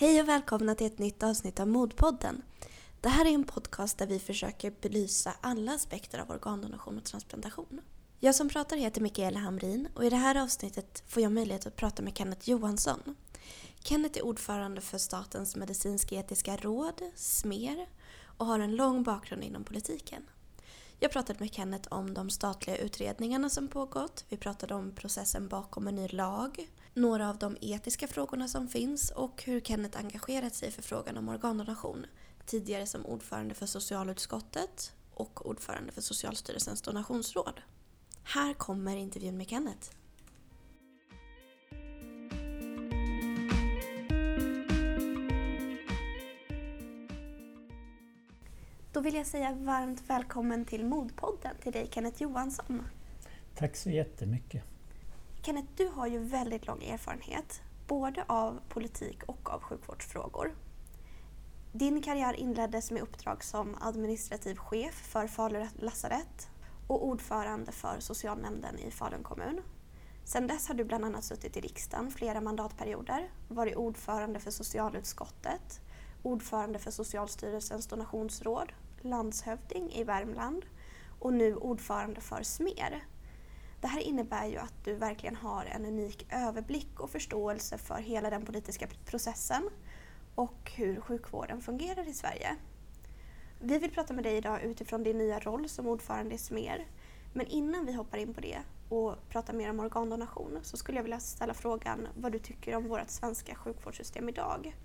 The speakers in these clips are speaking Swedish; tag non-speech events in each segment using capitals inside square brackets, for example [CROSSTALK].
Hej och välkomna till ett nytt avsnitt av Modpodden. Det här är en podcast där vi försöker belysa alla aspekter av organdonation och transplantation. Jag som pratar heter Mikaela Hamrin och i det här avsnittet får jag möjlighet att prata med Kenneth Johansson. Kenneth är ordförande för Statens medicinsk-etiska råd, SMER, och har en lång bakgrund inom politiken. Jag pratade med Kenneth om de statliga utredningarna som pågått. Vi pratade om processen bakom en ny lag, några av de etiska frågorna som finns och hur Kenneth engagerat sig för frågan om organdonation. Tidigare som ordförande för socialutskottet och ordförande för Socialstyrelsens donationsråd. Här kommer intervjun med Kenneth. Då vill jag säga varmt välkommen till Modpodden till dig Kenneth Johansson. Tack så jättemycket. Kenneth, du har ju väldigt lång erfarenhet både av politik och av sjukvårdsfrågor. Din karriär inleddes med uppdrag som administrativ chef för Falu lasarett och ordförande för socialnämnden i Falun kommun. Sedan dess har du bland annat suttit i riksdagen flera mandatperioder, varit ordförande för socialutskottet, ordförande för Socialstyrelsens donationsråd, landshövding i Värmland och nu ordförande för SMER. Det här innebär ju att du verkligen har en unik överblick och förståelse för hela den politiska processen och hur sjukvården fungerar i Sverige. Vi vill prata med dig idag utifrån din nya roll som ordförande i SMER. Men innan vi hoppar in på det och pratar mer om organdonation så skulle jag vilja ställa frågan vad du tycker om vårt svenska sjukvårdssystem idag.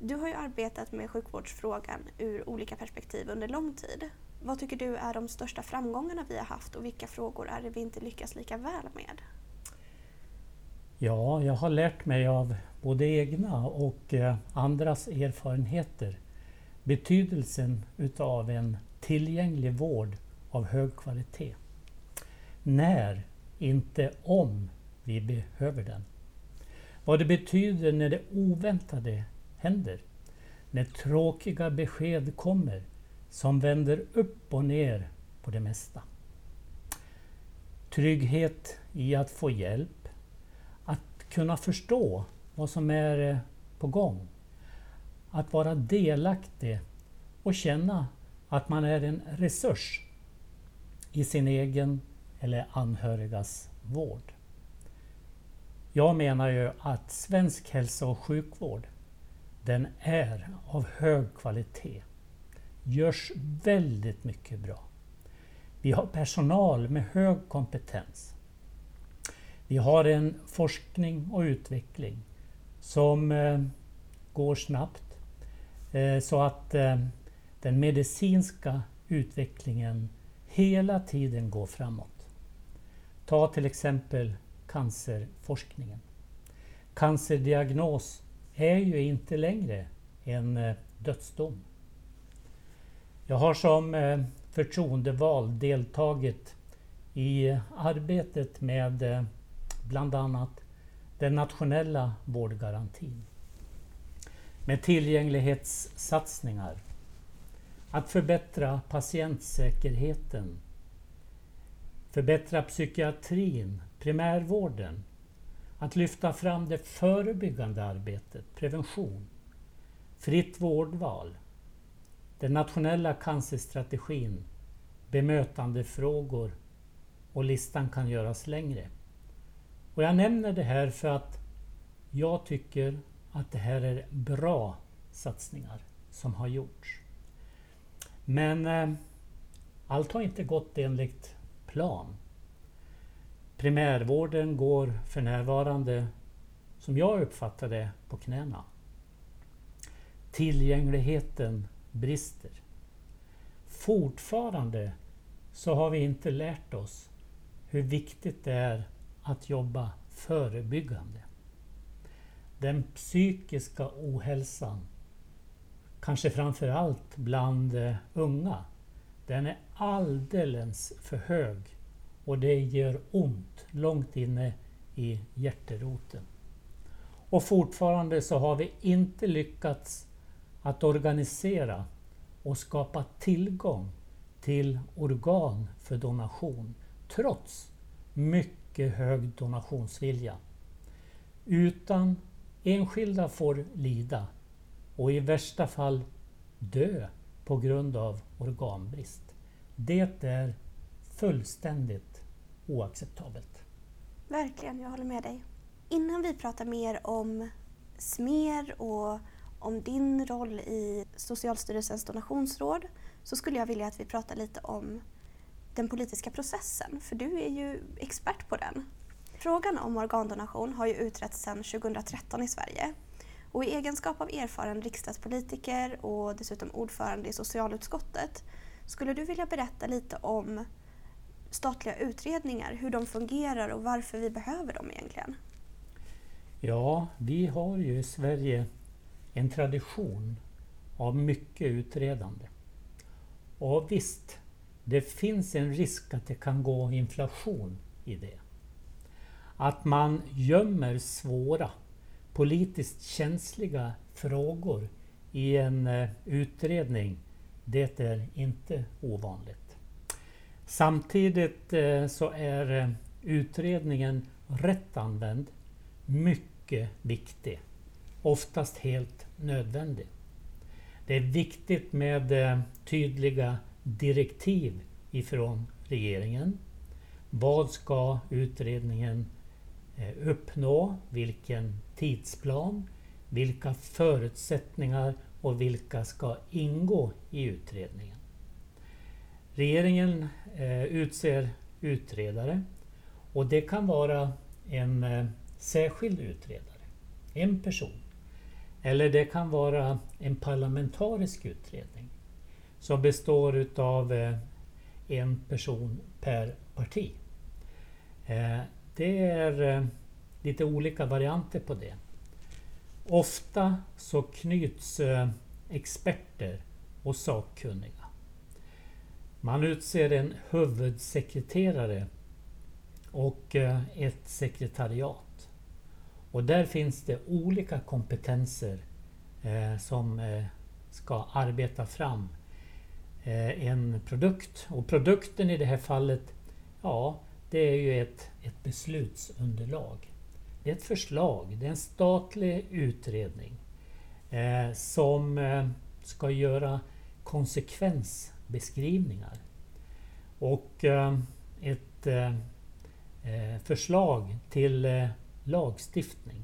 Du har ju arbetat med sjukvårdsfrågan ur olika perspektiv under lång tid. Vad tycker du är de största framgångarna vi har haft och vilka frågor är det vi inte lyckas lika väl med? Ja, jag har lärt mig av både egna och eh, andras erfarenheter betydelsen utav en tillgänglig vård av hög kvalitet. När, inte om, vi behöver den. Vad det betyder när det oväntade händer. När tråkiga besked kommer som vänder upp och ner på det mesta. Trygghet i att få hjälp, att kunna förstå vad som är på gång. Att vara delaktig och känna att man är en resurs i sin egen eller anhörigas vård. Jag menar ju att svensk hälso och sjukvård den är av hög kvalitet. Görs väldigt mycket bra. Vi har personal med hög kompetens. Vi har en forskning och utveckling som eh, går snabbt eh, så att eh, den medicinska utvecklingen hela tiden går framåt. Ta till exempel cancerforskningen. Cancerdiagnos är ju inte längre en eh, dödsdom. Jag har som eh, förtroendevald deltagit i arbetet med eh, bland annat den nationella vårdgarantin. Med tillgänglighetssatsningar, att förbättra patientsäkerheten, förbättra psykiatrin, primärvården, att lyfta fram det förebyggande arbetet, prevention, fritt vårdval, den nationella cancerstrategin, bemötandefrågor och listan kan göras längre. Och jag nämner det här för att jag tycker att det här är bra satsningar som har gjorts. Men eh, allt har inte gått enligt plan. Primärvården går för närvarande, som jag uppfattar det, på knäna. Tillgängligheten brister. Fortfarande så har vi inte lärt oss hur viktigt det är att jobba förebyggande. Den psykiska ohälsan, kanske framför allt bland eh, unga, den är alldeles för hög och det gör ont långt inne i hjärteroten. Och fortfarande så har vi inte lyckats att organisera och skapa tillgång till organ för donation trots mycket hög donationsvilja. Utan Enskilda får lida och i värsta fall dö på grund av organbrist. Det är fullständigt oacceptabelt. Verkligen, jag håller med dig. Innan vi pratar mer om SMER och om din roll i Socialstyrelsens donationsråd så skulle jag vilja att vi pratar lite om den politiska processen, för du är ju expert på den. Frågan om organdonation har ju utretts sedan 2013 i Sverige och i egenskap av erfaren riksdagspolitiker och dessutom ordförande i socialutskottet skulle du vilja berätta lite om statliga utredningar, hur de fungerar och varför vi behöver dem egentligen? Ja, vi har ju i Sverige en tradition av mycket utredande. Och visst, det finns en risk att det kan gå inflation i det. Att man gömmer svåra, politiskt känsliga frågor i en eh, utredning, det är inte ovanligt. Samtidigt eh, så är eh, utredningen rätt använd mycket viktig. Oftast helt nödvändig. Det är viktigt med eh, tydliga direktiv ifrån regeringen. Vad ska utredningen eh, uppnå? Vilken tidsplan? Vilka förutsättningar och vilka ska ingå i utredningen? Regeringen eh, utser utredare och det kan vara en särskild utredare, en person. Eller det kan vara en parlamentarisk utredning som består utav eh, en person per parti. Eh, det är eh, lite olika varianter på det. Ofta så knyts experter och sakkunniga. Man utser en huvudsekreterare och ett sekretariat. Och där finns det olika kompetenser eh, som eh, ska arbeta fram Eh, en produkt. Och produkten i det här fallet, ja, det är ju ett, ett beslutsunderlag. Det är ett förslag, det är en statlig utredning eh, som eh, ska göra konsekvensbeskrivningar. Och eh, ett eh, eh förslag till lagstiftning.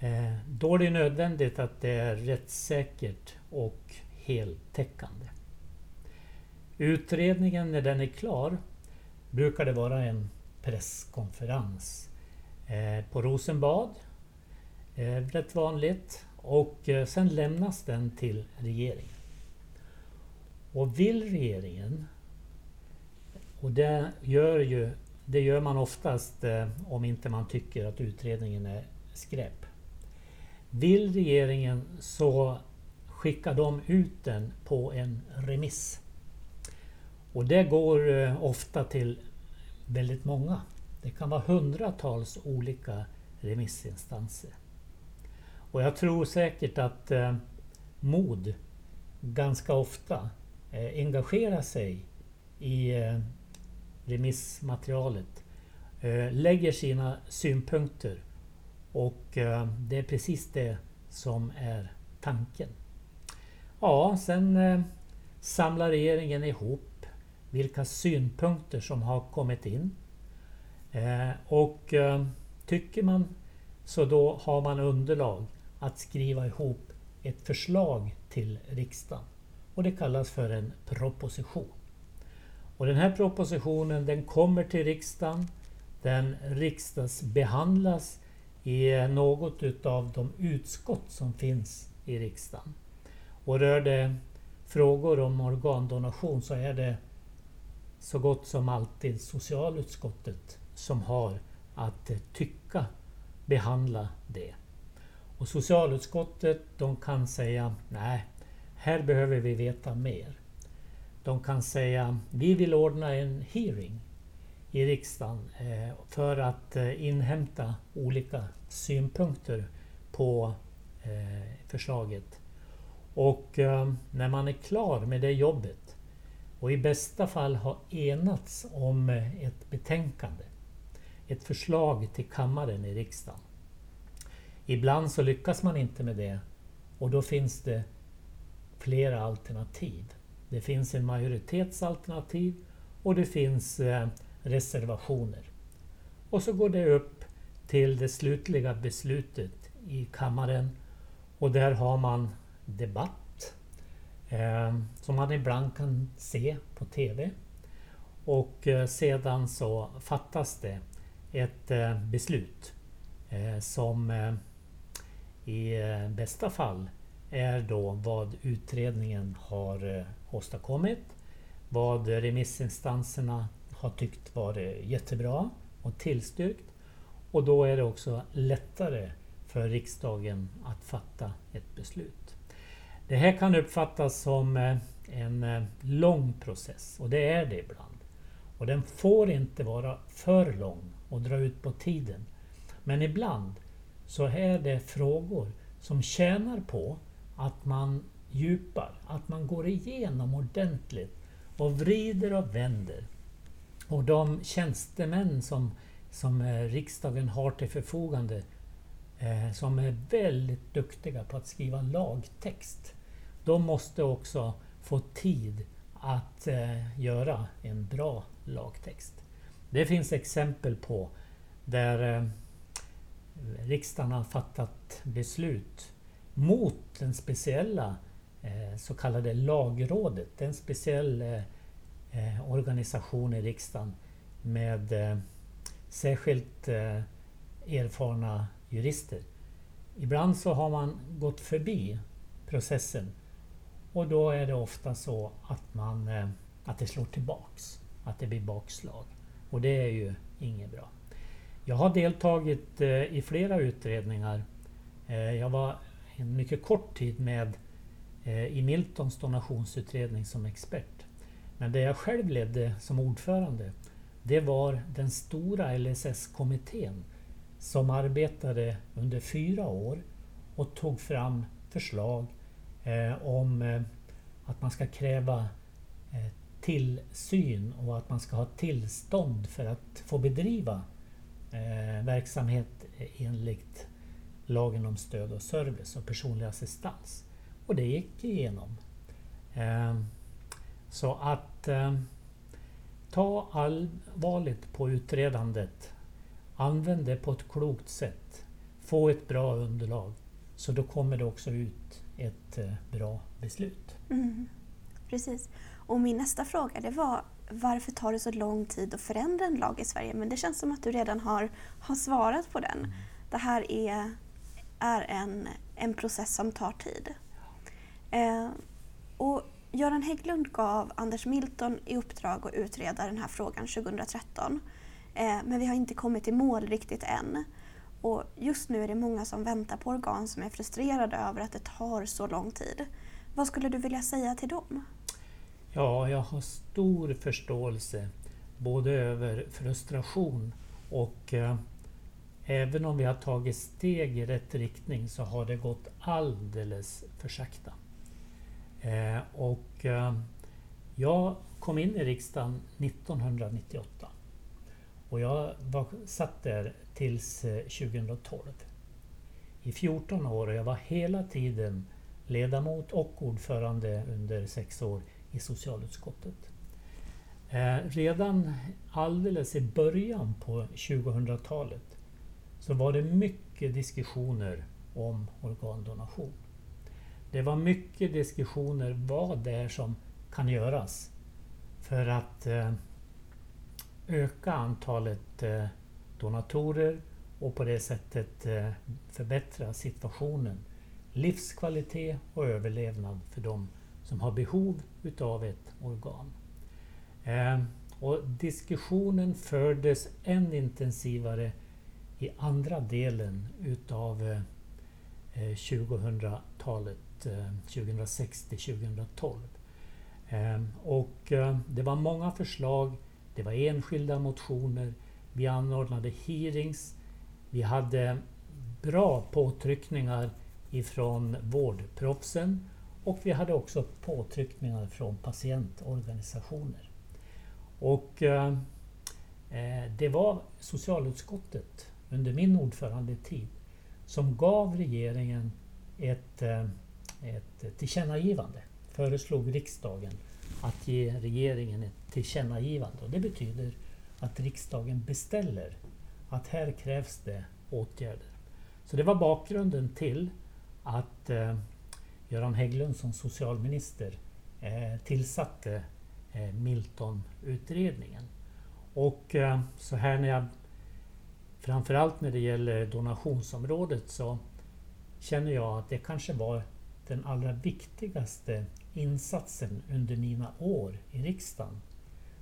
Eh, då är det nödvändigt att det är rättssäkert och heltäckande. Utredningen, när den är klar, brukar det vara en presskonferens eh, på Rosenbad. Eh, rätt vanligt. Och sen lämnas den till regeringen. Och vill regeringen, och det gör, ju, det gör man oftast eh, om inte man tycker att utredningen är skräp. Vill regeringen så skickar de ut den på en remiss. Och det går eh, ofta till väldigt många. Det kan vara hundratals olika remissinstanser. Och jag tror säkert att eh, MOD ganska ofta eh, engagerar sig i eh, remissmaterialet, eh, lägger sina synpunkter och eh, det är precis det som är tanken. Ja, sen eh, samlar regeringen ihop vilka synpunkter som har kommit in. Och tycker man så då har man underlag att skriva ihop ett förslag till riksdagen. Och det kallas för en proposition. Och den här propositionen den kommer till riksdagen. Den riksdagsbehandlas i något utav de utskott som finns i riksdagen. Och rör det frågor om organdonation så är det så gott som alltid socialutskottet som har att tycka, behandla det. Och socialutskottet de kan säga nej, här behöver vi veta mer. De kan säga vi vill ordna en hearing i riksdagen eh, för att eh, inhämta olika synpunkter på eh, förslaget. Och när man är klar med det jobbet och i bästa fall har enats om ett betänkande, ett förslag till kammaren i riksdagen. Ibland så lyckas man inte med det och då finns det flera alternativ. Det finns en majoritetsalternativ och det finns eh, reservationer. Och så går det upp till det slutliga beslutet i kammaren och där har man debatt eh, som man ibland kan se på TV. Och eh, sedan så fattas det ett eh, beslut eh, som eh, i eh, bästa fall är då vad utredningen har eh, åstadkommit, vad remissinstanserna har tyckt varit jättebra och tillstyrkt. Och då är det också lättare för riksdagen att fatta ett beslut. Det här kan uppfattas som eh, en eh, lång process och det är det ibland. Och den får inte vara för lång och dra ut på tiden. Men ibland så är det frågor som tjänar på att man fördjupar, att man går igenom ordentligt och vrider och vänder. Och de tjänstemän som, som eh, riksdagen har till förfogande eh, som är väldigt duktiga på att skriva lagtext. De måste också få tid att eh, göra en bra lagtext. Det finns exempel på där eh, riksdagen har fattat beslut mot den speciella Eh, så kallade lagrådet. Det är En speciell eh, eh, organisation i riksdagen med särskilt erfarna jurister. Ibland så har man gått förbi processen och då är det ofta så att, man, att det slår tillbaks. Att det blir bakslag. Och det är ju inget bra. Jag har deltagit i flera utredningar. Jag var en mycket kort tid med Eh, i Miltons donationsutredning som expert. Men det jag själv ledde som ordförande, det var den stora LSS-kommittén som arbetade under fyra år och tog fram förslag eh, om eh, att man ska kräva eh, tillsyn och att man ska ha tillstånd för att få bedriva eh, verksamhet enligt lagen om stöd och service och personlig assistans. Och det gick igenom. Eh, så att eh, ta allvarligt på utredandet Använd det på ett klokt sätt. Få ett bra underlag. Så då kommer det också ut ett eh, bra beslut. Mm, precis. Och min nästa fråga det var varför tar det så lång tid att förändra en lag i Sverige? Men det känns som att du redan har, har svarat på den. Mm. Det här är, är en, en process som tar tid. Eh, och Göran Hägglund gav Anders Milton i uppdrag att utreda den här frågan 2013. Eh, men vi har inte kommit i mål riktigt än. Och just nu är det många som väntar på organ som är frustrerade över att det tar så lång tid. Vad skulle du vilja säga till dem? Ja, jag har stor förståelse både över frustration och eh, även om vi har tagit steg i rätt riktning så har det gått alldeles för sakta. Eh, och eh, jag kom in i riksdagen 1998 och jag var, satt där tills eh, 2012. I 14 år och jag var hela tiden ledamot och ordförande under sex år i socialutskottet. Eh, redan alldeles i början på 2000-talet så var det mycket diskussioner om organdonation. Det var mycket diskussioner vad det är som kan göras för att eh, öka antalet eh, donatorer och på det sättet eh, förbättra situationen, livskvalitet och överlevnad för de som har behov utav ett organ. Och diskussionen fördes än intensivare i andra delen utav 2000-talet, 2006 2012. Eh, ehm, och eh, det var många förslag det var enskilda motioner. Vi anordnade hearings. Vi hade bra påtryckningar ifrån vårdproffsen och vi hade också påtryckningar från patientorganisationer. Och eh, eh det var socialutskottet under min ordförandetid som gav regeringen ett, eh, ett tillkännagivande. Föreslog riksdagen att ge regeringen ett tillkännagivande. Och det betyder att riksdagen beställer att här krävs det åtgärder. Så det var bakgrunden till att eh, Göran Hägglund som socialminister eh, tillsatte eh, Milton-utredningen. Och eh, så här när jag framförallt när det gäller donationsområdet så känner jag att det kanske var den allra viktigaste insatsen under mina år i riksdagen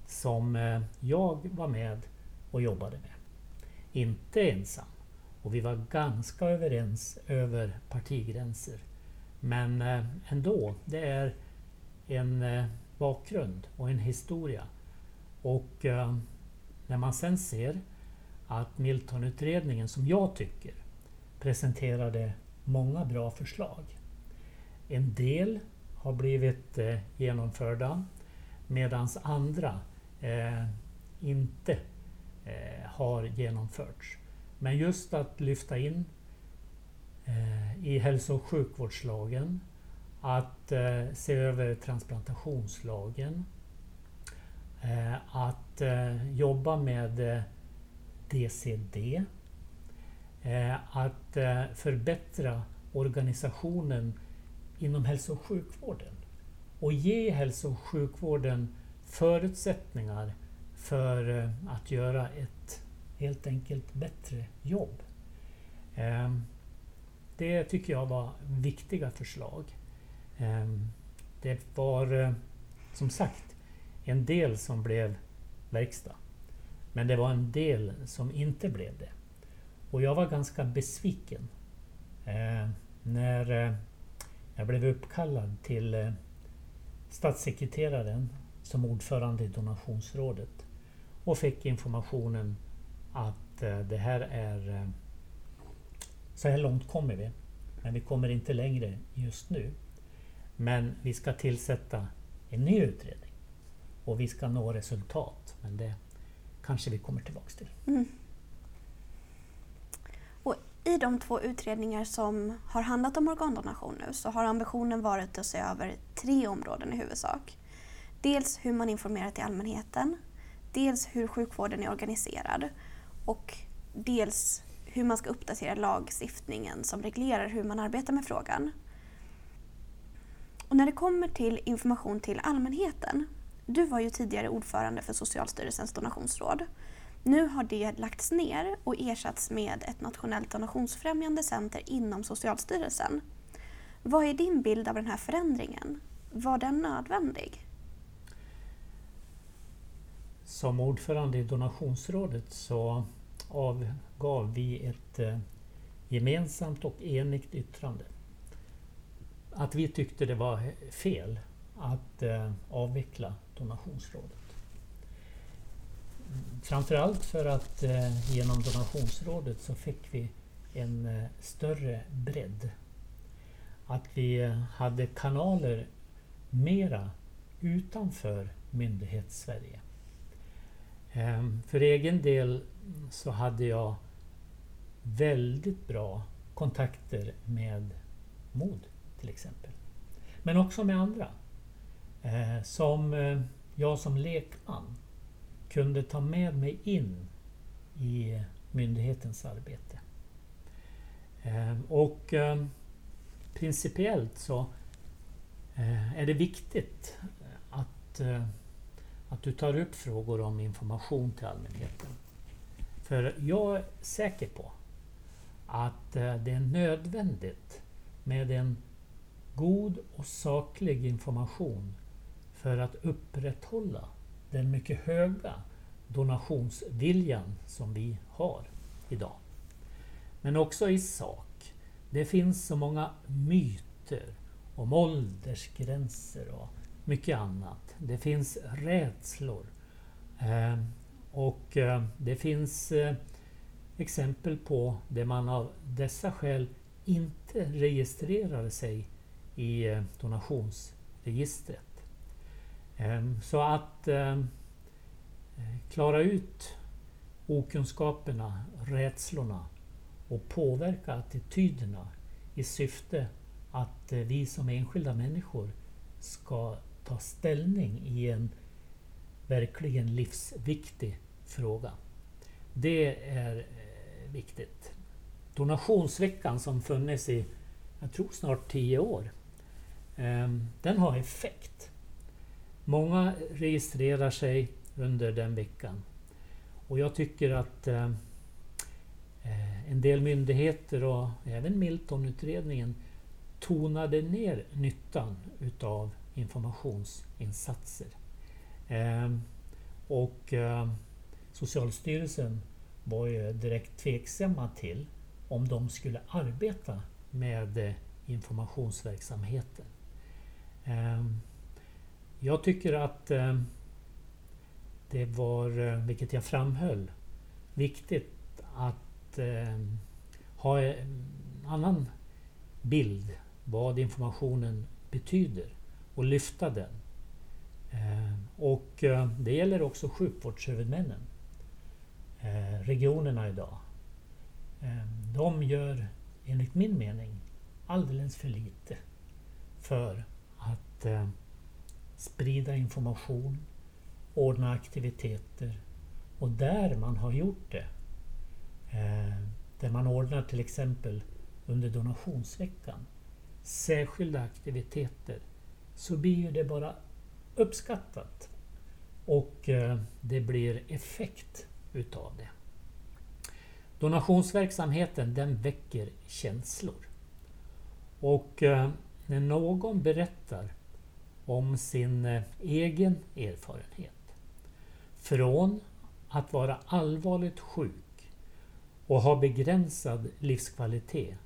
som eh, jag var med och jobbade med. Inte ensam. Och vi var ganska överens över partigränser. Men eh, ändå, det är en eh, bakgrund och en historia. Och när man sen ser att Miltonutredningen, som jag tycker, presenterade många bra förslag. En del har blivit eh, genomförda medan andra eh, inte eh, har genomförts. Men just att lyfta in eh, i hälso och sjukvårdslagen, att eh, se över transplantationslagen, eh, att eh, jobba med eh, DCD, eh, att förbättra organisationen inom hälso och sjukvården och ge hälso och sjukvården förutsättningar för eh, att göra ett helt enkelt bättre jobb. Ehm, det tycker jag var viktiga förslag. Ehm, det var eh, som sagt en del som blev verkstad. Men det var en del som inte blev det. Och jag var ganska besviken eh, när jag blev uppkallad till eh, statssekreteraren som ordförande i donationsrådet och fick informationen att eh, det här är... Eh, så här långt kommer vi, men vi kommer inte längre just nu. Men vi ska tillsätta en ny utredning och vi ska nå resultat. Men det kanske vi kommer tillbaks till. Mm. I de två utredningar som har handlat om organdonation nu så har ambitionen varit att se över tre områden i huvudsak. Dels hur man informerar till allmänheten, dels hur sjukvården är organiserad och dels hur man ska uppdatera lagstiftningen som reglerar hur man arbetar med frågan. Och när det kommer till information till allmänheten, du var ju tidigare ordförande för Socialstyrelsens donationsråd nu har det lagts ner och ersatts med ett nationellt donationsfrämjande center inom Socialstyrelsen. Vad är din bild av den här förändringen? Var den nödvändig? Som ordförande i donationsrådet så avgav vi ett eh, gemensamt och enigt yttrande. Att vi tyckte det var fel att eh, avveckla donationsrådet. Framförallt för att eh, genom donationsrådet så fick vi en eh, större bredd. Att vi eh, hade kanaler mera utanför myndighets-Sverige. Ehm, för egen del så hade jag väldigt bra kontakter med MOD till exempel. Men också med andra. Ehm, som eh, jag som lekman kunde ta med mig in i myndighetens arbete. Ehm, och ehm, principiellt så eh, är det viktigt att, eh, att du tar upp frågor om information till allmänheten. För jag är säker på att eh, det är nödvändigt med en god och saklig information för att upprätthålla den mycket höga donationsviljan som vi har idag. Men också i sak. Det finns så många myter om åldersgränser och mycket annat. Det finns rädslor. Eh, och eh, det finns eh, exempel på där man av dessa skäl inte registrerar sig i donationsregistret. Ehm, så att ehm, klara ut okunskaperna, rädslorna och påverka attityderna i syfte att eh, vi som enskilda människor ska ta ställning i en verkligen livsviktig fråga. Det är eh, viktigt. Donationsveckan som funnits i, jag tror snart tio år, ehm, den har effekt. Många registrerar sig under den veckan. Och jag tycker att eh, eh, en del myndigheter och även Miltonutredningen tonade ner nyttan utav informationsinsatser. Eh, och eh, Socialstyrelsen var ju direkt tveksamma till om de skulle arbeta med eh, informationsverksamheten. Ehm, jag tycker att eh, det var, eh, vilket jag framhöll, viktigt att eh, ha en annan bild vad informationen betyder och lyfta den. Och det gäller också sjukvårdshuvudmännen. Regionerna idag. De gör enligt min mening alldeles för lite för att eh, sprida information, ordna aktiviteter och där man har gjort det, eh, där man ordnar till exempel under donationsveckan särskilda aktiviteter så blir det bara uppskattat och eh, det blir effekt utav det. Donationsverksamheten den väcker känslor. Och eh, när någon berättar om sin eh, egen erfarenhet från att vara allvarligt sjuk och ha begränsad livskvalitet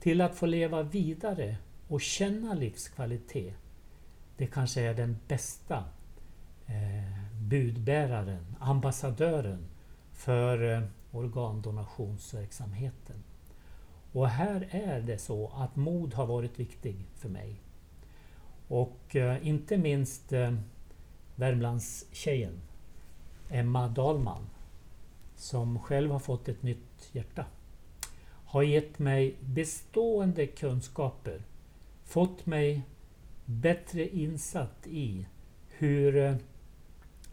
till att få leva vidare och känna livskvalitet. Det kanske är den bästa eh, budbäraren, ambassadören för eh, organdonationsverksamheten. Och här är det så att mod har varit viktig för mig. Och eh, inte minst eh, Värmlandstjejen Emma Dahlman som själv har fått ett nytt hjärta har gett mig bestående kunskaper, fått mig bättre insatt i hur eh,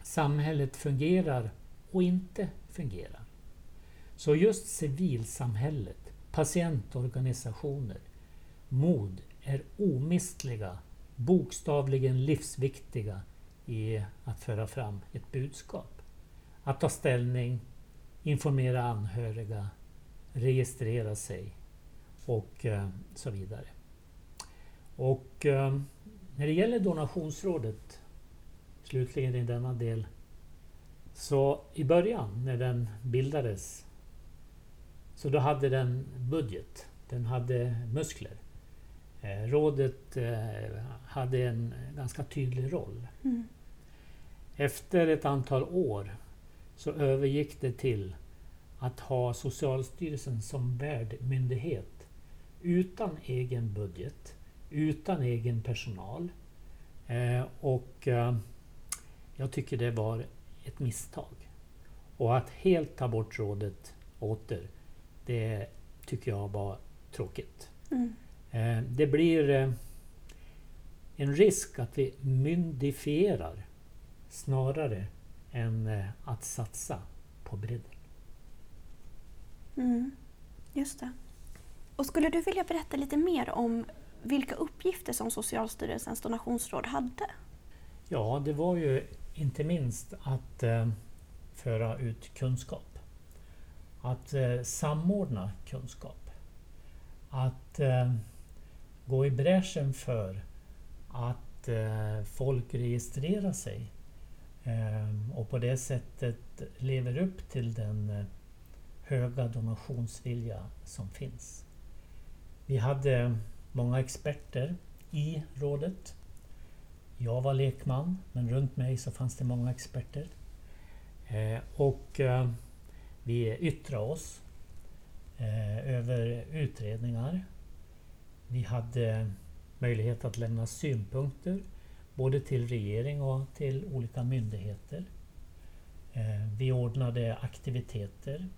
samhället fungerar och inte fungerar. Så just civilsamhället, patientorganisationer, MOD är omistliga, bokstavligen livsviktiga i att föra fram ett budskap. Att ta ställning, informera anhöriga, registrera sig och eh, så vidare. Och eh, när det gäller donationsrådet, slutligen i denna del, så i början när den bildades så då hade den budget, den hade muskler. Eh, rådet eh, hade en ganska tydlig roll. Mm. Efter ett antal år så övergick det till att ha Socialstyrelsen som värdmyndighet utan egen budget, utan egen personal. Eh, och jag tycker det var ett misstag. Och att helt ta bort rådet åter det tycker jag var tråkigt. Mm. Eh, det blir eh, en risk att vi myndifierar snarare än eh, att satsa på bredden. Mm, just det. Och skulle du vilja berätta lite mer om vilka uppgifter som Socialstyrelsens donationsråd hade? Ja, det var ju inte minst att eh, föra ut kunskap. Att eh, samordna kunskap. Att eh, gå i bräschen för att eh, folk registrerar sig eh, och på det sättet lever upp till den eh, höga donationsvilja som finns. Vi hade många experter i rådet. Jag var lekman, men runt mig så fanns det många experter. Eh, och eh, vi yttrade oss eh, över utredningar. Vi hade möjlighet att lämna synpunkter både till regering och till olika myndigheter. Eh, vi ordnade aktiviteter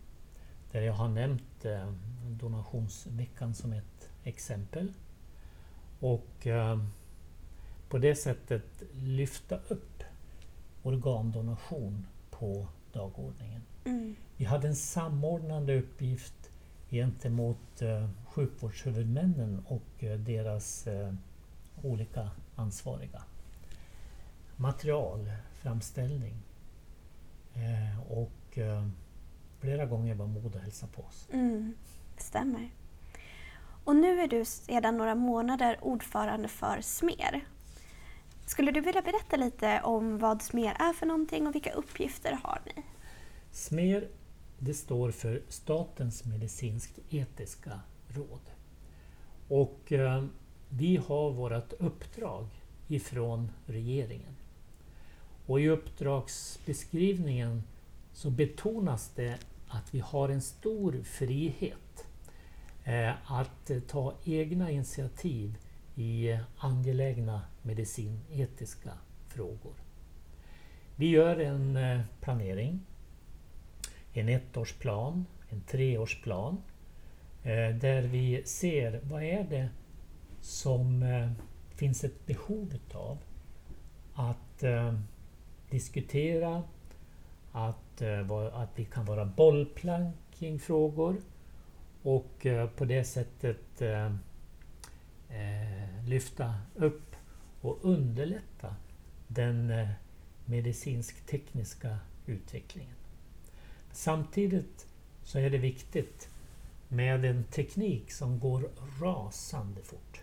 där jag har nämnt eh, donationsveckan som ett exempel. Och eh, på det sättet lyfta upp organdonation på dagordningen. Mm. Vi hade en samordnande uppgift gentemot eh, sjukvårdshuvudmännen och eh, deras eh, olika ansvariga. Materialframställning. Och flera gånger var Modo hälsa på oss. Mm. Stämmer. Och nu är du sedan några månader ordförande för SMER. Skulle du vilja berätta lite om vad SMER är för någonting och vilka uppgifter har ni? SMER det står för Statens medicinskt etiska råd. Och eh, vi har vårt uppdrag ifrån regeringen. Och i uppdragsbeskrivningen så betonas det att vi har en stor frihet eh, att ta egna initiativ i angelägna medicinetiska frågor. Vi gör en eh, planering, en ettårsplan, en treårsplan, eh, där vi ser vad är det som eh, finns ett behov utav att eh, diskutera, att, att vi kan vara bollplank kring frågor och på det sättet lyfta upp och underlätta den medicinsk-tekniska utvecklingen. Samtidigt så är det viktigt med en teknik som går rasande fort.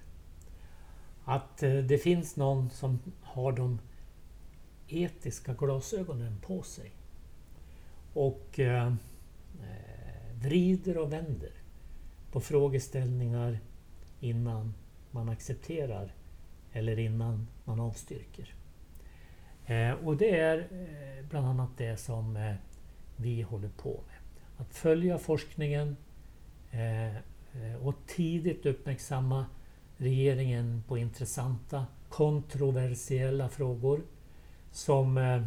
Att eh, det finns någon som har de etiska glasögonen på sig och eh, eh, vrider och vänder på frågeställningar innan man accepterar eller innan man avstyrker. Eh, och det är eh, bland annat det som eh, vi håller på med. Att följa forskningen eh, eh, och tidigt uppmärksamma regeringen på intressanta, kontroversiella frågor som eh,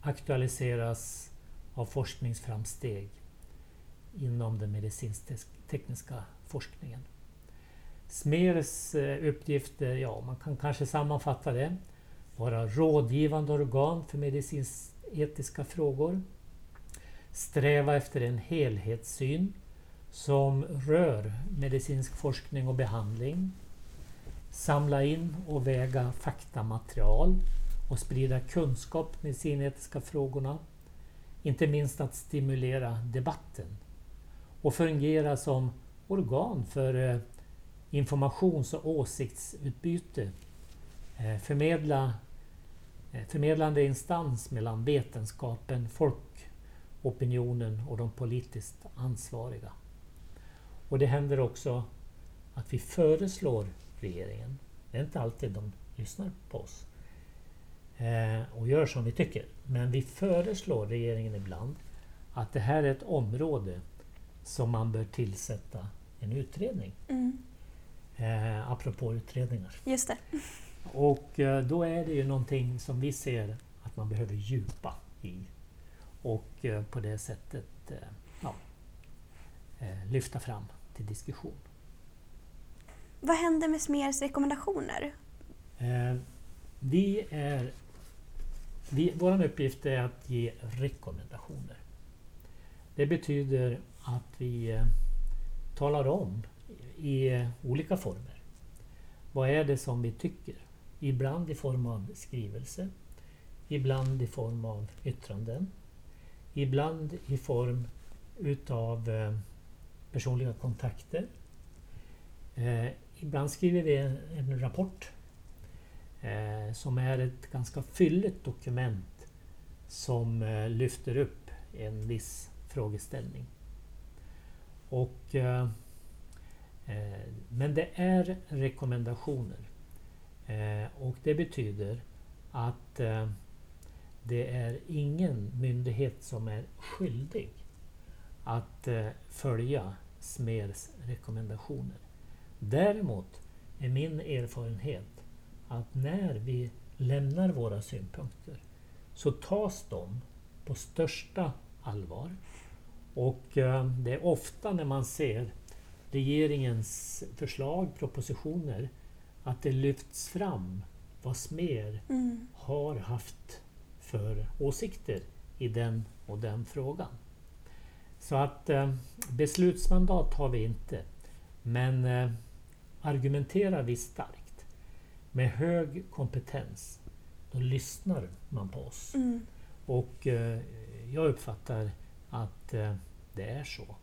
aktualiseras av forskningsframsteg inom den medicinsk-tekniska forskningen. SMERs uppgifter, ja man kan kanske sammanfatta det, vara rådgivande organ för medicinsk-etiska frågor, sträva efter en helhetssyn som rör medicinsk forskning och behandling, samla in och väga faktamaterial och sprida kunskap med medicinetiska frågorna, inte minst att stimulera debatten och fungera som organ för eh, informations och åsiktsutbyte, eh, förmedla, eh, förmedlande instans mellan vetenskapen, folkopinionen och de politiskt ansvariga. Och det händer också att vi föreslår regeringen, det är inte alltid de lyssnar på oss eh, och gör som vi tycker, men vi föreslår regeringen ibland att det här är ett område som man bör tillsätta en utredning. Mm. Eh, apropå utredningar. Just det. Och eh, då är det ju någonting som vi ser att man behöver djupa i. Och eh, på det sättet eh, ja, eh, lyfta fram till diskussion. Vad händer med SMERs rekommendationer? Vi är, vi, vår uppgift är att ge rekommendationer. Det betyder att vi talar om i olika former. Vad är det som vi tycker? Ibland i form av skrivelse, ibland i form av yttranden, ibland i form utav eh, personliga kontakter. Eh, ibland skriver vi en, rapport eh, som är ett ganska fylligt dokument som lyfter upp en viss frågeställning. Och, men det är rekommendationer. Och det betyder att eh, det är ingen myndighet som är skyldig att eh, följa SMERs rekommendationer. Däremot är min erfarenhet att när vi lämnar våra synpunkter så tas de på största allvar Och eh, det är ofta när man ser regeringens förslag, propositioner, att det lyfts fram vad SMER Mm. har haft för åsikter i den och den frågan. Så att eh, beslutsmandat har vi inte. Men eh, argumenterar vi starkt med hög kompetens, då lyssnar man på oss. Mm. Och eh, jag uppfattar att det är så.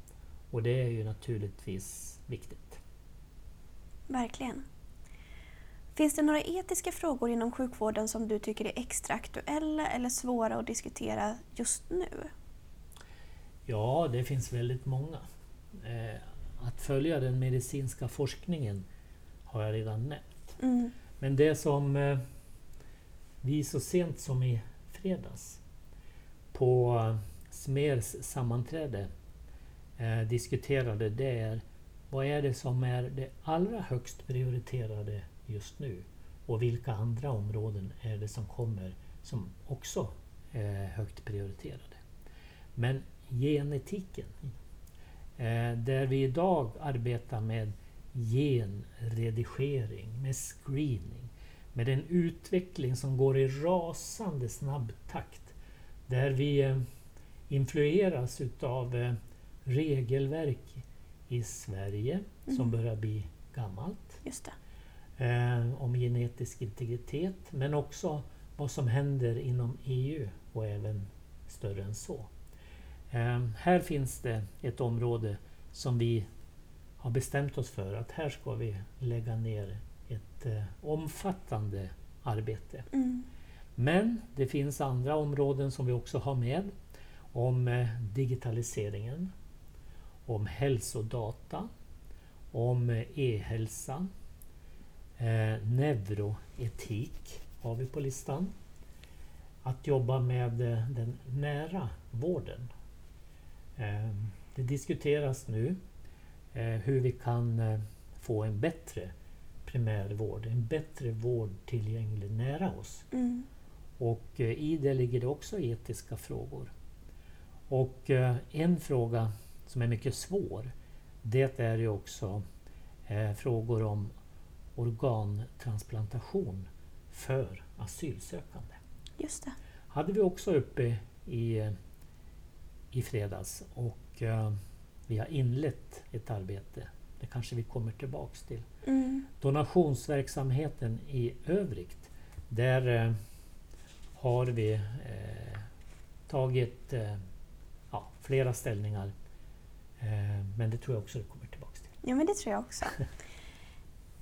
Och det är ju naturligtvis viktigt. Verkligen. Finns det några etiska frågor inom sjukvården som du tycker är extra aktuella eller svåra att diskutera just nu? Ja, det finns väldigt många. Eh, att följa den medicinska forskningen har jag redan nämnt. Mm. Men det som eh, vi så sent som i fredags på eh, SMERs sammanträde diskuterade det är vad är det som är det allra högst prioriterade just nu och vilka andra områden är det som kommer som också är högt prioriterade. Men genetiken, eh, där vi idag arbetar med genredigering, med screening, med en utveckling som går i rasande snabb takt. Där vi eh, influeras utav eh, regelverk i Sverige som Mm. börjar bli gammalt Just det. Eh, om genetisk integritet men också vad som händer inom EU och även större än så. Eh, här finns det ett område som vi har bestämt oss för att här ska vi lägga ner ett eh, omfattande arbete. Mm. Men det finns andra områden som vi också har med. Om eh, digitaliseringen, om hälsodata, om eh, e-hälsa, eh, neuroetik har vi på listan. Att jobba med eh, den nära vården. Eh, det diskuteras nu eh, hur vi kan eh, få en bättre primärvård, en bättre vård tillgänglig nära oss. Mm. Och eh, i det ligger det också etiska frågor. Och en fråga som är mycket svår, det är ju också frågor om organtransplantation för asylsökande. Just det. hade vi också uppe i, i fredags och eh, vi har inlett ett arbete. Det kanske vi kommer tillbaks till Mm. donationsverksamheten i övrigt. Där eh, har vi eh, tagit ja, flera ställningar. Men det tror jag också det kommer tillbaka till. Ja, men det tror jag också. [LAUGHS]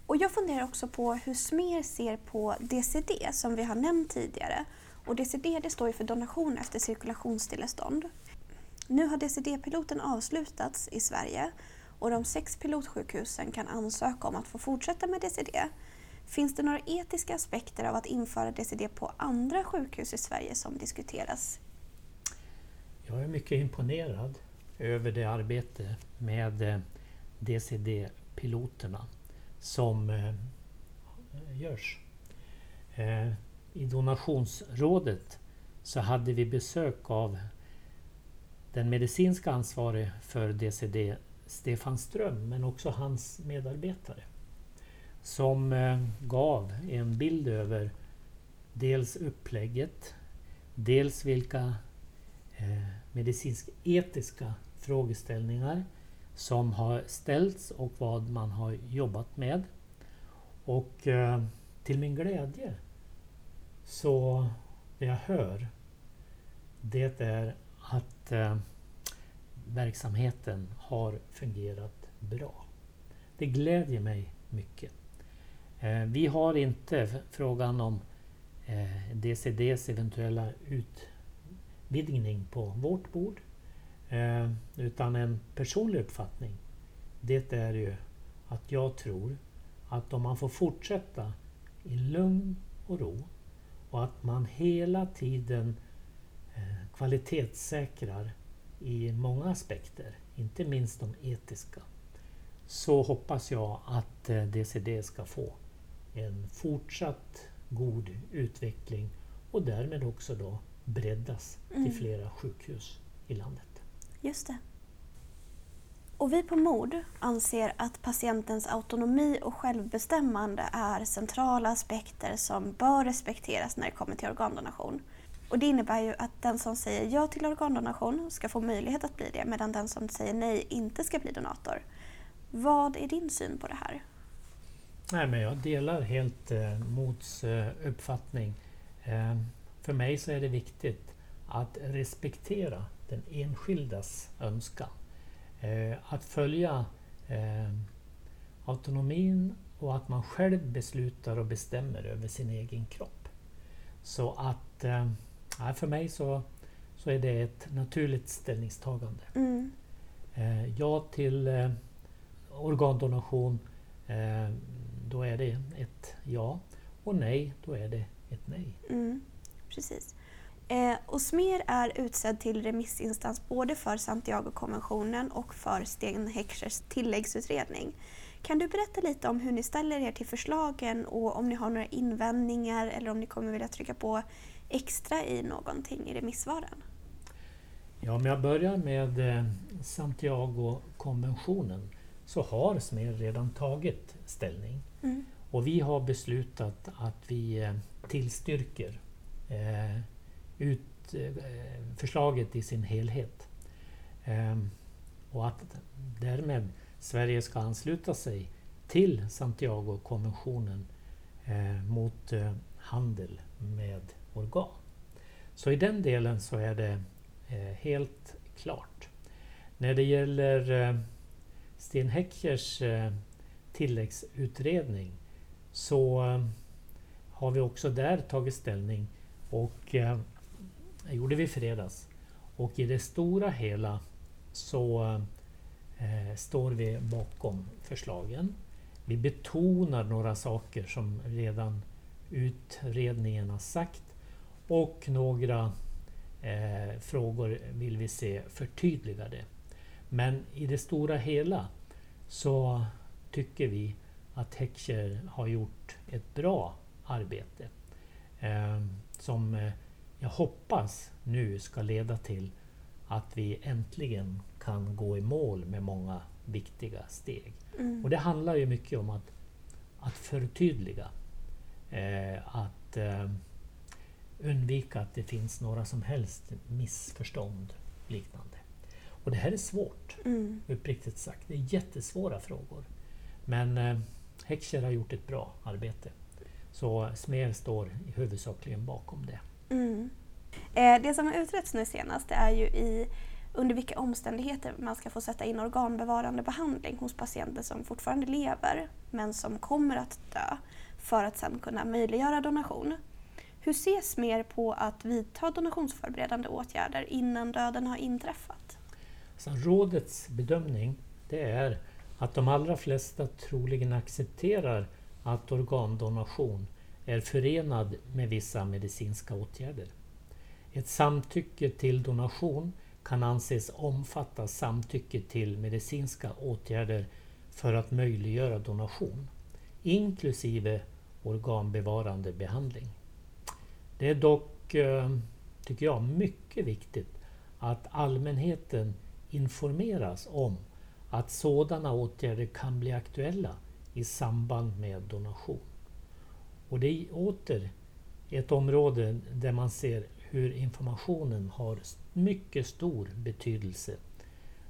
Och jag funderar också på hur SMER ser på DCD som vi har nämnt tidigare. Och DCD det står ju för donation efter cirkulationsstillestånd. Nu har DCD-piloten avslutats i Sverige och de sex pilotsjukhusen kan ansöka om att få fortsätta med DCD. Finns det några etiska aspekter av att införa DCD på andra sjukhus i Sverige som diskuteras? Jag är mycket imponerad över det arbete med eh, DCD-piloterna som eh, görs. Eh, I donationsrådet så hade vi besök av den medicinska ansvarige för DCD, Stefan Ström, men också hans medarbetare. Som eh, gav en bild över dels upplägget, dels vilka eh, medicinsk-etiska frågeställningar som har ställts och vad man har jobbat med. Och eh, till min glädje så det jag hör det är att eh, verksamheten har fungerat bra. Det glädjer mig mycket. Eh, vi har inte frågan om eh, DCDs eventuella utvidgning på vårt bord. Eh, utan en personlig uppfattning. Det är ju att jag tror att om man får fortsätta i lugn och ro och att man hela tiden eh, kvalitetssäkrar i många aspekter, inte minst de etiska, så hoppas jag att eh, DCD ska få en fortsatt god utveckling och därmed också då breddas Mm. till flera sjukhus i landet. Just det. Och vi på MOD anser att patientens autonomi och självbestämmande är centrala aspekter som bör respekteras när det kommer till organdonation. Och det innebär ju att den som säger ja till organdonation ska få möjlighet att bli det medan den som säger nej inte ska bli donator. Vad är din syn på det här? Nej, men jag delar helt eh, Mods eh, uppfattning. Eh, för mig så är det viktigt att respektera den enskildas önskan. Eh, att följa eh, autonomin och att man själv beslutar och bestämmer över sin egen kropp. Så att eh, för mig så, så är det ett naturligt ställningstagande. Mm. ja till organdonation, då är det ett ja. Och nej, då är det ett nej. Mm, precis. Eh, och SMER är utsedd till remissinstans både för Santiago-konventionen och för Sten Heckschers tilläggsutredning. Kan du berätta lite om hur ni ställer er till förslagen och om ni har några invändningar eller om ni kommer vilja trycka på extra i någonting i remissvaren? Ja, om jag börjar med eh, Santiago-konventionen så har SMER redan tagit ställning. Mm. Och vi har beslutat att vi eh, tillstyrker eh, ut eh, förslaget i sin helhet. Ehm, och att därmed Sverige ska ansluta sig till Santiago-konventionen eh, mot eh, handel med organ. Så i den delen så är det helt klart. När det gäller Sten Heckers tilläggsutredning så har vi också där tagit ställning och det gjorde vi i fredags. Och i det stora hela så eh, står vi bakom förslagen. Vi betonar några saker som redan utredningen har sagt och några eh, frågor vill vi se förtydligade. Men i det stora hela så tycker vi att Heckscher har gjort ett bra arbete. Eh, som eh, jag hoppas nu ska leda till att vi äntligen kan gå i mål med många viktiga steg. Mm. Och det handlar ju mycket om att, att förtydliga. Eh, att eh, undvika att det finns några som helst missförstånd liknande. Och det här är svårt, mm. uppriktigt sagt. Det är jättesvåra frågor. Men eh, Heckscher har gjort ett bra arbete. Så SMER står huvudsakligen bakom det. Mm. Eh, det som har utretts nu senast är ju i under vilka omständigheter man ska få sätta in organbevarande behandling hos patienter som fortfarande lever men som kommer att dö för att sedan kunna möjliggöra donation. Hur ses mer på att vidta donationsförberedande åtgärder innan döden har inträffat? Så rådets bedömning det är att de allra flesta troligen accepterar att organdonation är förenad med vissa medicinska åtgärder. Ett samtycke till donation kan anses omfatta samtycke till medicinska åtgärder för att möjliggöra donation, inklusive organbevarande behandling. Det är dock, eh, tycker jag, mycket viktigt att allmänheten informeras om att sådana åtgärder kan bli aktuella i samband med donation. Och det är åter ett område där man ser hur informationen har mycket stor betydelse.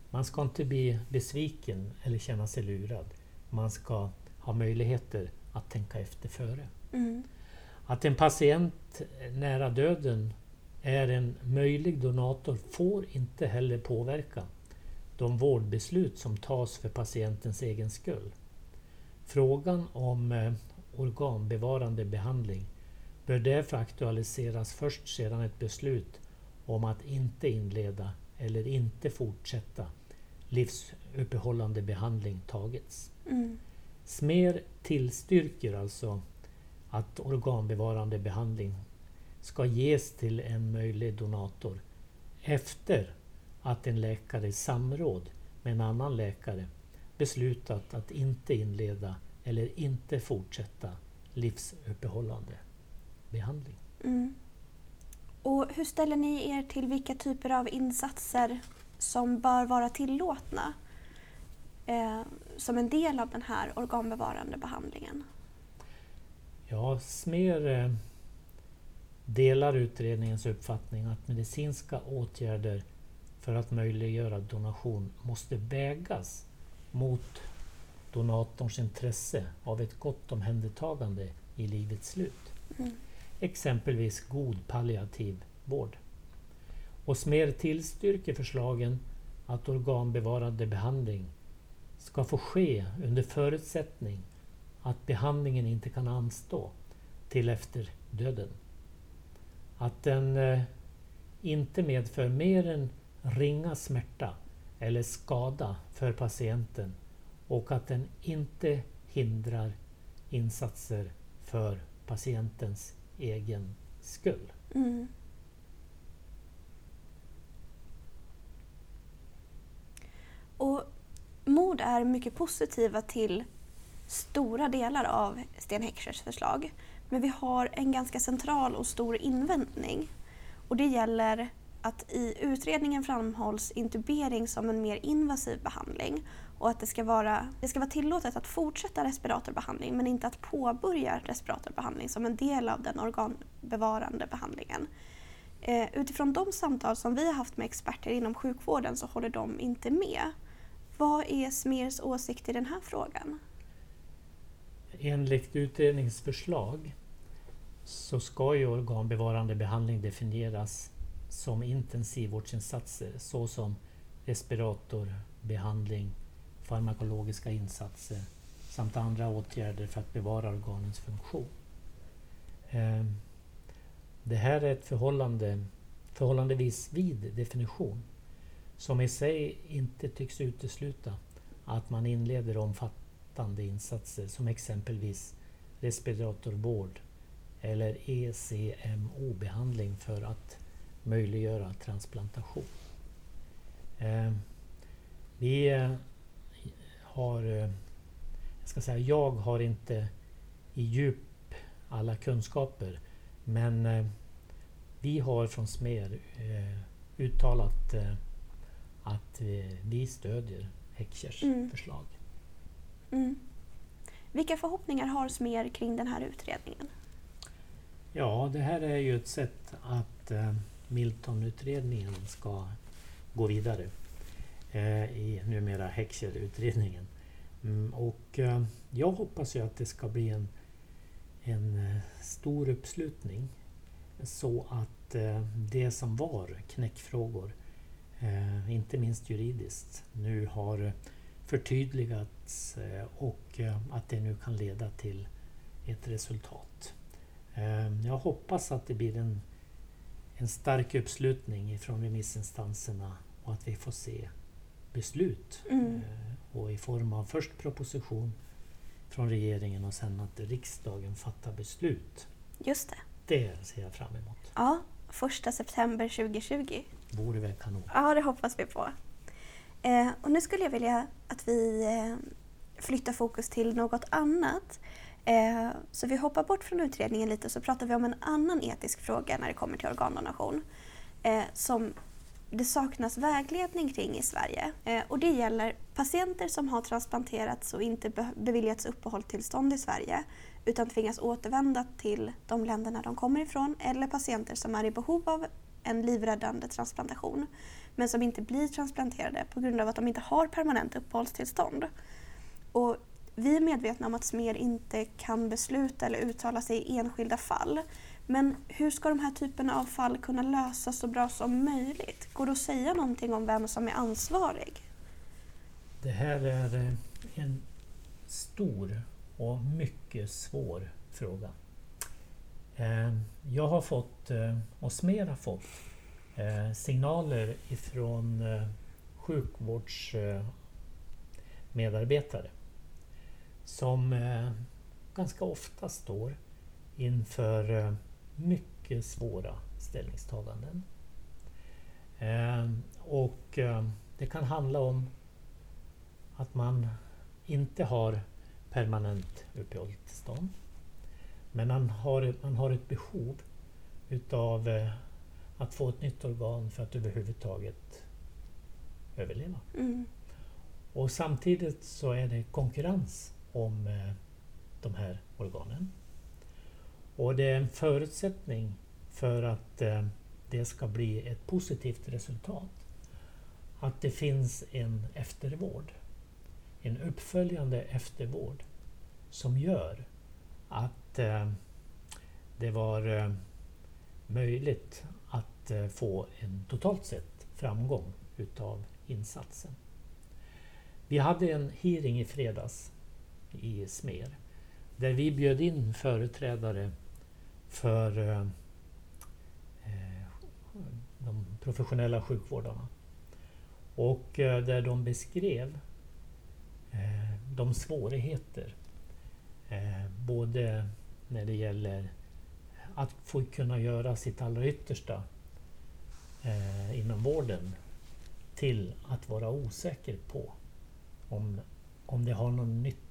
Man ska inte bli besviken eller känna sig lurad. Man ska ha möjligheter att tänka efter före. Mm. Att en patient nära döden är en möjlig donator får inte heller påverka de vårdbeslut som tas för patientens egen skull. Frågan om eh, organbevarande behandling bör därför aktualiseras först sedan ett beslut om att inte inleda eller inte fortsätta livsuppehållande behandling tagits. Mm. SMER tillstyrker alltså att organbevarande behandling ska ges till en möjlig donator efter att en läkare i samråd med en annan läkare beslutat att inte inleda eller inte fortsätta livsuppehållande behandling. Mm. Och hur ställer ni er till vilka typer av insatser som bör vara tillåtna? eh, som en del av den här organbevarande behandlingen? Ja, Smer eh, delar utredningens uppfattning att medicinska åtgärder för att möjliggöra donation måste vägas mot donatorns intresse av ett gott omhändertagande i livets slut. Mm. Exempelvis god palliativ vård. Och Smer tillstyrker förslagen att organbevarande behandling ska få ske under förutsättning att behandlingen inte kan anstå till efter döden. Att den eh, inte medför mer än ringa smärta eller skada för patienten och att den inte hindrar insatser för patientens egen skull. Mm. Och MOD är mycket positiva till stora delar av Sten Heckschers förslag. Men vi har en ganska central och stor invändning. Och det gäller att i utredningen framhålls intubering som en mer invasiv behandling och att det ska vara, det ska vara tillåtet att fortsätta respiratorbehandling men inte att påbörja respiratorbehandling som en del av den organbevarande behandlingen. Eh, utifrån de samtal som vi har haft med experter inom sjukvården så håller de inte med. Vad är Smers åsikt i den här frågan? Enligt utredningens förslag så ska ju organbevarande behandling definieras som intensivvårdsinsatser såsom respiratorbehandling, farmakologiska insatser samt andra åtgärder för att bevara organens funktion. Ehm, det här är ett förhållande, förhållandevis vid definition som i sig inte tycks utesluta att man inleder omfattande insatser som exempelvis respiratorvård eller ECMO-behandling för att möjliggöra transplantation. Eh, vi eh, har, eh, jag ska säga, jag har inte i djup alla kunskaper men eh, vi har från SMER uttalat att vi stödjer Heckschers Mm. förslag. Mm. Vilka förhoppningar har Smer kring den här utredningen? Ja, det här är ju ett sätt att Milton-utredningen ska gå vidare eh, i numera Heckscher-utredningen. Mm, och eh, jag hoppas ju att det ska bli en, en eh, stor uppslutning så att eh, det som var knäckfrågor, eh, inte minst juridiskt, nu har förtydligats eh, och eh, att det nu kan leda till ett resultat. Eh, Jag hoppas att det blir en, en stark uppslutning från remissinstanserna och att vi får se beslut Mm. eh, och i form av först proposition från regeringen och sen att riksdagen fattar beslut. Just det. Det ser jag fram emot. Ja, första september 2020. Vore väl kanon. Ja, det hoppas vi på. Eh, och nu skulle jag vilja att vi eh, flyttar fokus till något annat. Eh, så vi hoppar bort från utredningen lite så pratar vi om en annan etisk fråga när det kommer till organdonation. Eh, som det saknas vägledning kring i Sverige. Eh, och det gäller patienter som har transplanterats och inte be- beviljats uppehållstillstånd i Sverige utan tvingas återvända till de länderna de kommer ifrån eller patienter som är i behov av en livräddande transplantation men som inte blir transplanterade på grund av att de inte har permanent uppehållstillstånd. Och vi är medvetna om att SMER inte kan besluta eller uttala sig i enskilda fall. Men hur ska de här typerna av fall kunna lösas så bra som möjligt? Går det att säga någonting om vem som är ansvarig? Det här är eh, en stor och mycket svår fråga. Eh, jag har fått, eh, och Smer har fått, signaler ifrån sjukvårdsmedarbetare som eh, ganska ofta står inför eh, mycket svåra ställningstaganden. Eh, Och det kan handla om att man inte har permanent uppehållstillstånd. Men man har, man har ett behov utav att få ett nytt organ för att överhuvudtaget överleva. Mm. Och samtidigt så är det konkurrens om eh, de här organen. Och det är en förutsättning för att eh, det ska bli ett positivt resultat. Att det finns en eftervård. En uppföljande eftervård som gör att eh, det var möjligt att få en totalt sett framgång utav insatsen. Vi hade en hearing i fredags i Smer där vi bjöd in företrädare för eh, eh de professionella sjukvårdarna. Och eh, där de beskrev eh, de svårigheter, eh, både när det gäller att få kunna göra sitt allra yttersta inom vården till att vara osäker på om, om det har någon nytta.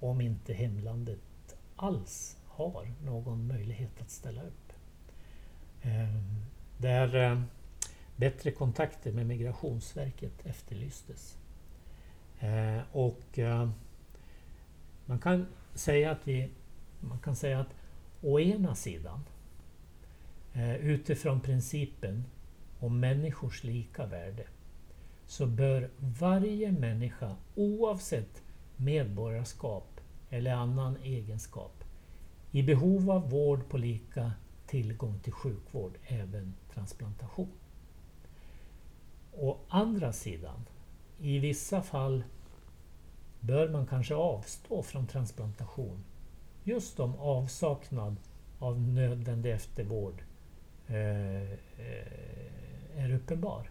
Om inte hemlandet alls har någon möjlighet att ställa upp. Ehm, där eh, bättre kontakter med Migrationsverket efterlystes. Ehm, och eh, man kan säga att vi man kan säga att å ena sidan eh, utifrån principen om människors lika värde så bör varje människa oavsett medborgarskap eller annan egenskap i behov av vård på lika tillgång till sjukvård, även transplantation. Å andra sidan, i vissa fall bör man kanske avstå från transplantation just om avsaknad av nödvändig eftervård eh, eh är uppenbar.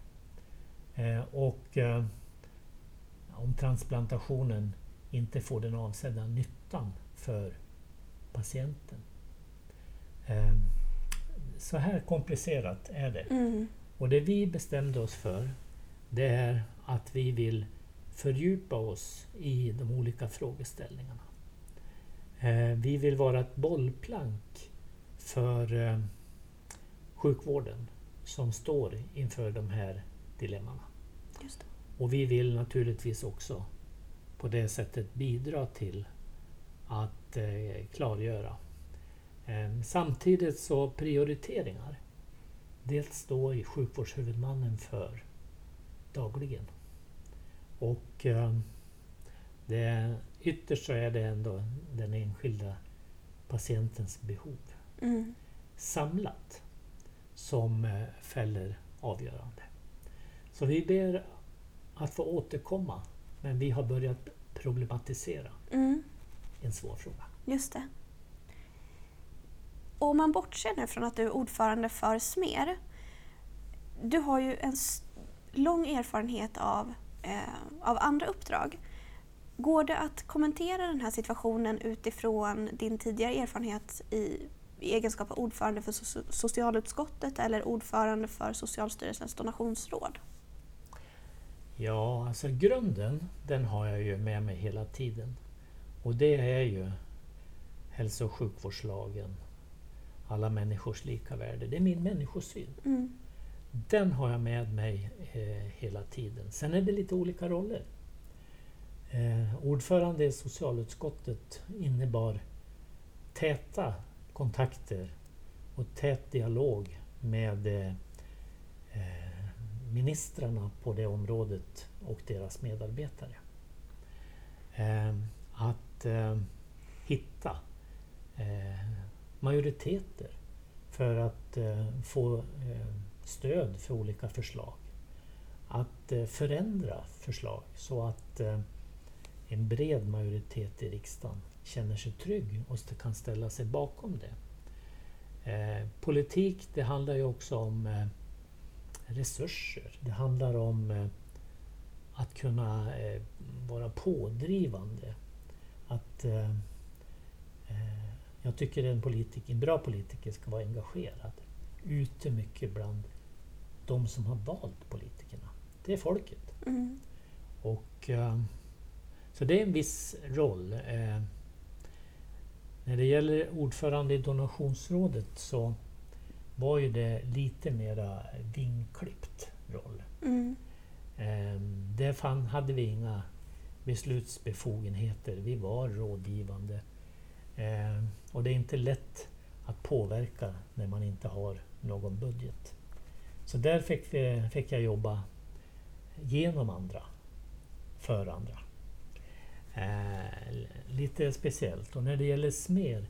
Eh, och eh, om transplantationen inte får den avsedda nyttan för patienten. Ehm, så här komplicerat är det. Mm. Och det vi bestämde oss för det är att vi vill fördjupa oss i de olika frågeställningarna. Ehm, vi vill vara ett bollplank för eh, sjukvården som står inför de här dilemmana. Och vi vill naturligtvis också på det sättet bidra till att eh, klargöra. Eh, samtidigt så prioriteringar. Dels då i sjukvårdshuvudmannen för dagligen. Och eh, det, ytterst så är det ändå den enskilda patientens behov mm. samlat som eh, fäller avgörande. Så vi ber att få återkomma men vi har börjat problematisera. Mm en svår fråga. Just det. Och om man bortser nu från att du är ordförande för SMER. Du har ju en lång erfarenhet av, eh, av andra uppdrag. Går det att kommentera den här situationen utifrån din tidigare erfarenhet i, i egenskap av ordförande för socialutskottet eller ordförande för Socialstyrelsens donationsråd? Ja, alltså grunden den har jag ju med mig hela tiden. Och det är ju hälso och sjukvårdslagen, alla människors lika värde. Det är min människosyn. Mm. Den har jag med mig eh, hela tiden. Sen är det lite olika roller. Eh, ordförande i socialutskottet innebar täta kontakter och tät dialog med eh, ministrarna på det området och deras medarbetare. Ehm, att ehm, hitta eh, majoriteter för att eh, få ehm, stöd för olika förslag. Att eh, förändra förslag så att en bred majoritet i riksdagen känner sig trygg och kan ställa sig bakom det. politik det handlar ju också om resurser. Det handlar om att kunna vara pådrivande att eh, eh, jag tycker en, politiker, en bra politiker ska vara engagerad ute mycket bland de som har valt politikerna. Det är folket. Mm. Och, eh, så det är en viss roll. Eh, när det gäller ordförande i donationsrådet så var ju det lite mera vingklippt roll. Mm. Eh, det där fann, hade vi inga beslutsbefogenheter. Vi var rådgivande. Eh, och det är inte lätt att påverka när man inte har någon budget. Så där fick, vi, fick jag jobba genom andra, för andra. Eh, lite speciellt. Och när det gäller SMER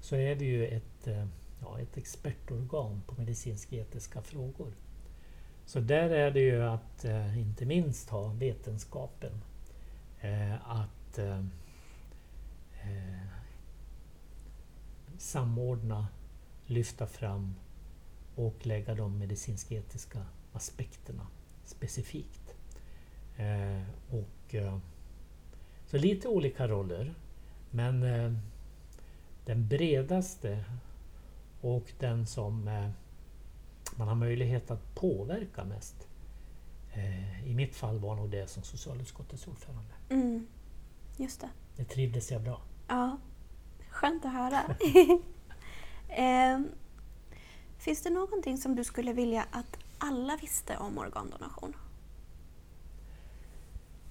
så är vi ju ett, eh, ja, ett expertorgan på medicinsk-etiska frågor. Så där är det ju att eh, inte minst ha vetenskapen. Eh, att eh, eh, samordna, lyfta fram och lägga de medicinsk-etiska aspekterna specifikt. Eh, och, eh, så lite olika roller, men eh, den bredaste och den som eh, man har möjlighet att påverka mest eh, i mitt fall var nog det som socialutskottets ordförande. Mm. Just det. Det trivdes jag bra. Ja, skönt att höra. [LAUGHS] eh, finns det någonting som du skulle vilja att alla visste om organdonation?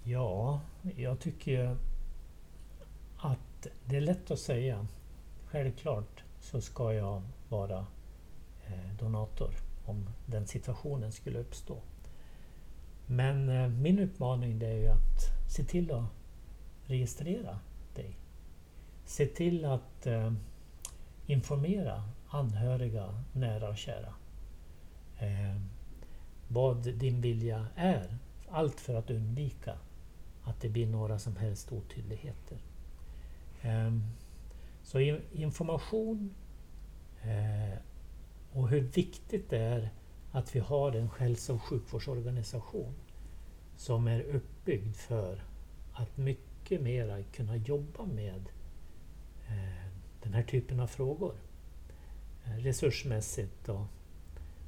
Ja, jag tycker att det är lätt att säga. Självklart så ska jag vara eh, donator om den situationen skulle uppstå. Men eh, min uppmaning det är ju att se till att registrera dig. Se till att eh, informera anhöriga, nära och kära. Vad din vilja är. Allt för att undvika att det blir några som helst otydligheter. Så information och hur viktigt det är att vi har en hälso och sjukvårdsorganisation som är uppbyggd för att mycket mer kunna jobba med eh, den här typen av frågor. Eh, resursmässigt och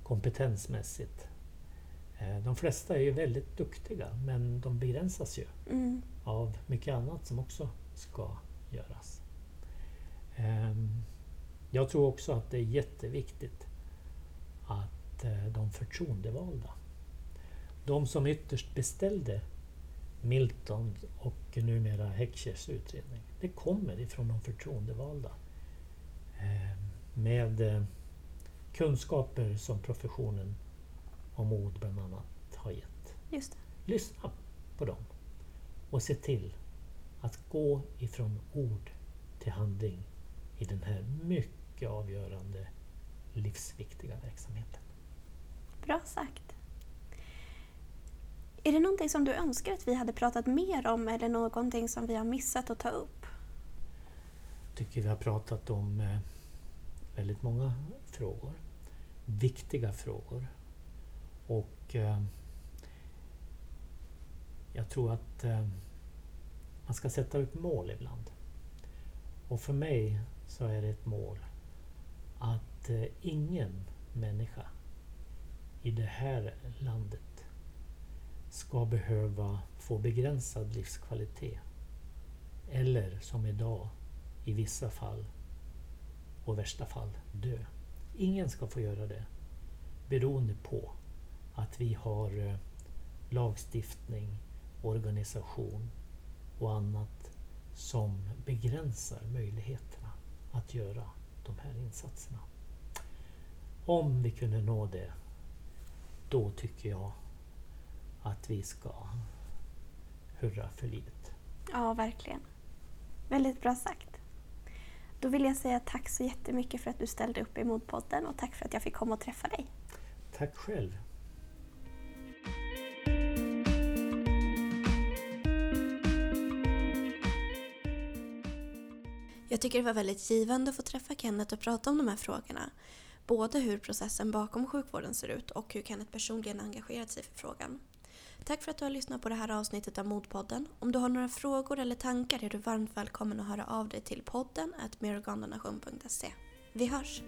kompetensmässigt. Eh, de flesta är ju väldigt duktiga men de begränsas ju mm. av mycket annat som också ska göras. Jag tror också att det är jätteviktigt att eh, de förtroendevalda, de som ytterst beställde Milton och numera Heckschers utredning, det kommer ifrån de förtroendevalda. Ehm, med eh, kunskaper som professionen om mod bland annat har gett. Just det. Lyssna på dem och se till att gå ifrån ord till handling i den här mycket avgörande livsviktiga verksamheten. Bra sagt. Är det någonting som du önskar att vi hade pratat mer om eller någonting som vi har missat att ta upp? Jag tycker vi har pratat om eh, väldigt många frågor. Viktiga frågor. Och eh, jag tror att eh, man ska sätta upp mål ibland. Och för mig så är det ett mål att eh, ingen människa i det här landet ska behöva få begränsad livskvalitet. Eller som idag i vissa fall och värsta fall dö. Ingen ska få göra det beroende på att vi har eh, lagstiftning, organisation och annat som begränsar möjligheterna att göra de här insatserna. Om vi kunde nå det, då tycker jag att vi ska hurra för livet. Ja, verkligen. Väldigt bra sagt. Då vill jag säga tack så jättemycket för att du ställde upp i Modpodden och tack för att jag fick komma och träffa dig. Tack själv. Jag tycker det var väldigt givande att få träffa Kenneth och prata om de här frågorna. Både hur processen bakom sjukvården ser ut och hur Kenneth personligen engagerat sig för frågan. Tack för att du har lyssnat på det här avsnittet av Modpodden. Om du har några frågor eller tankar är du varmt välkommen att höra av dig till podden at Vi hörs!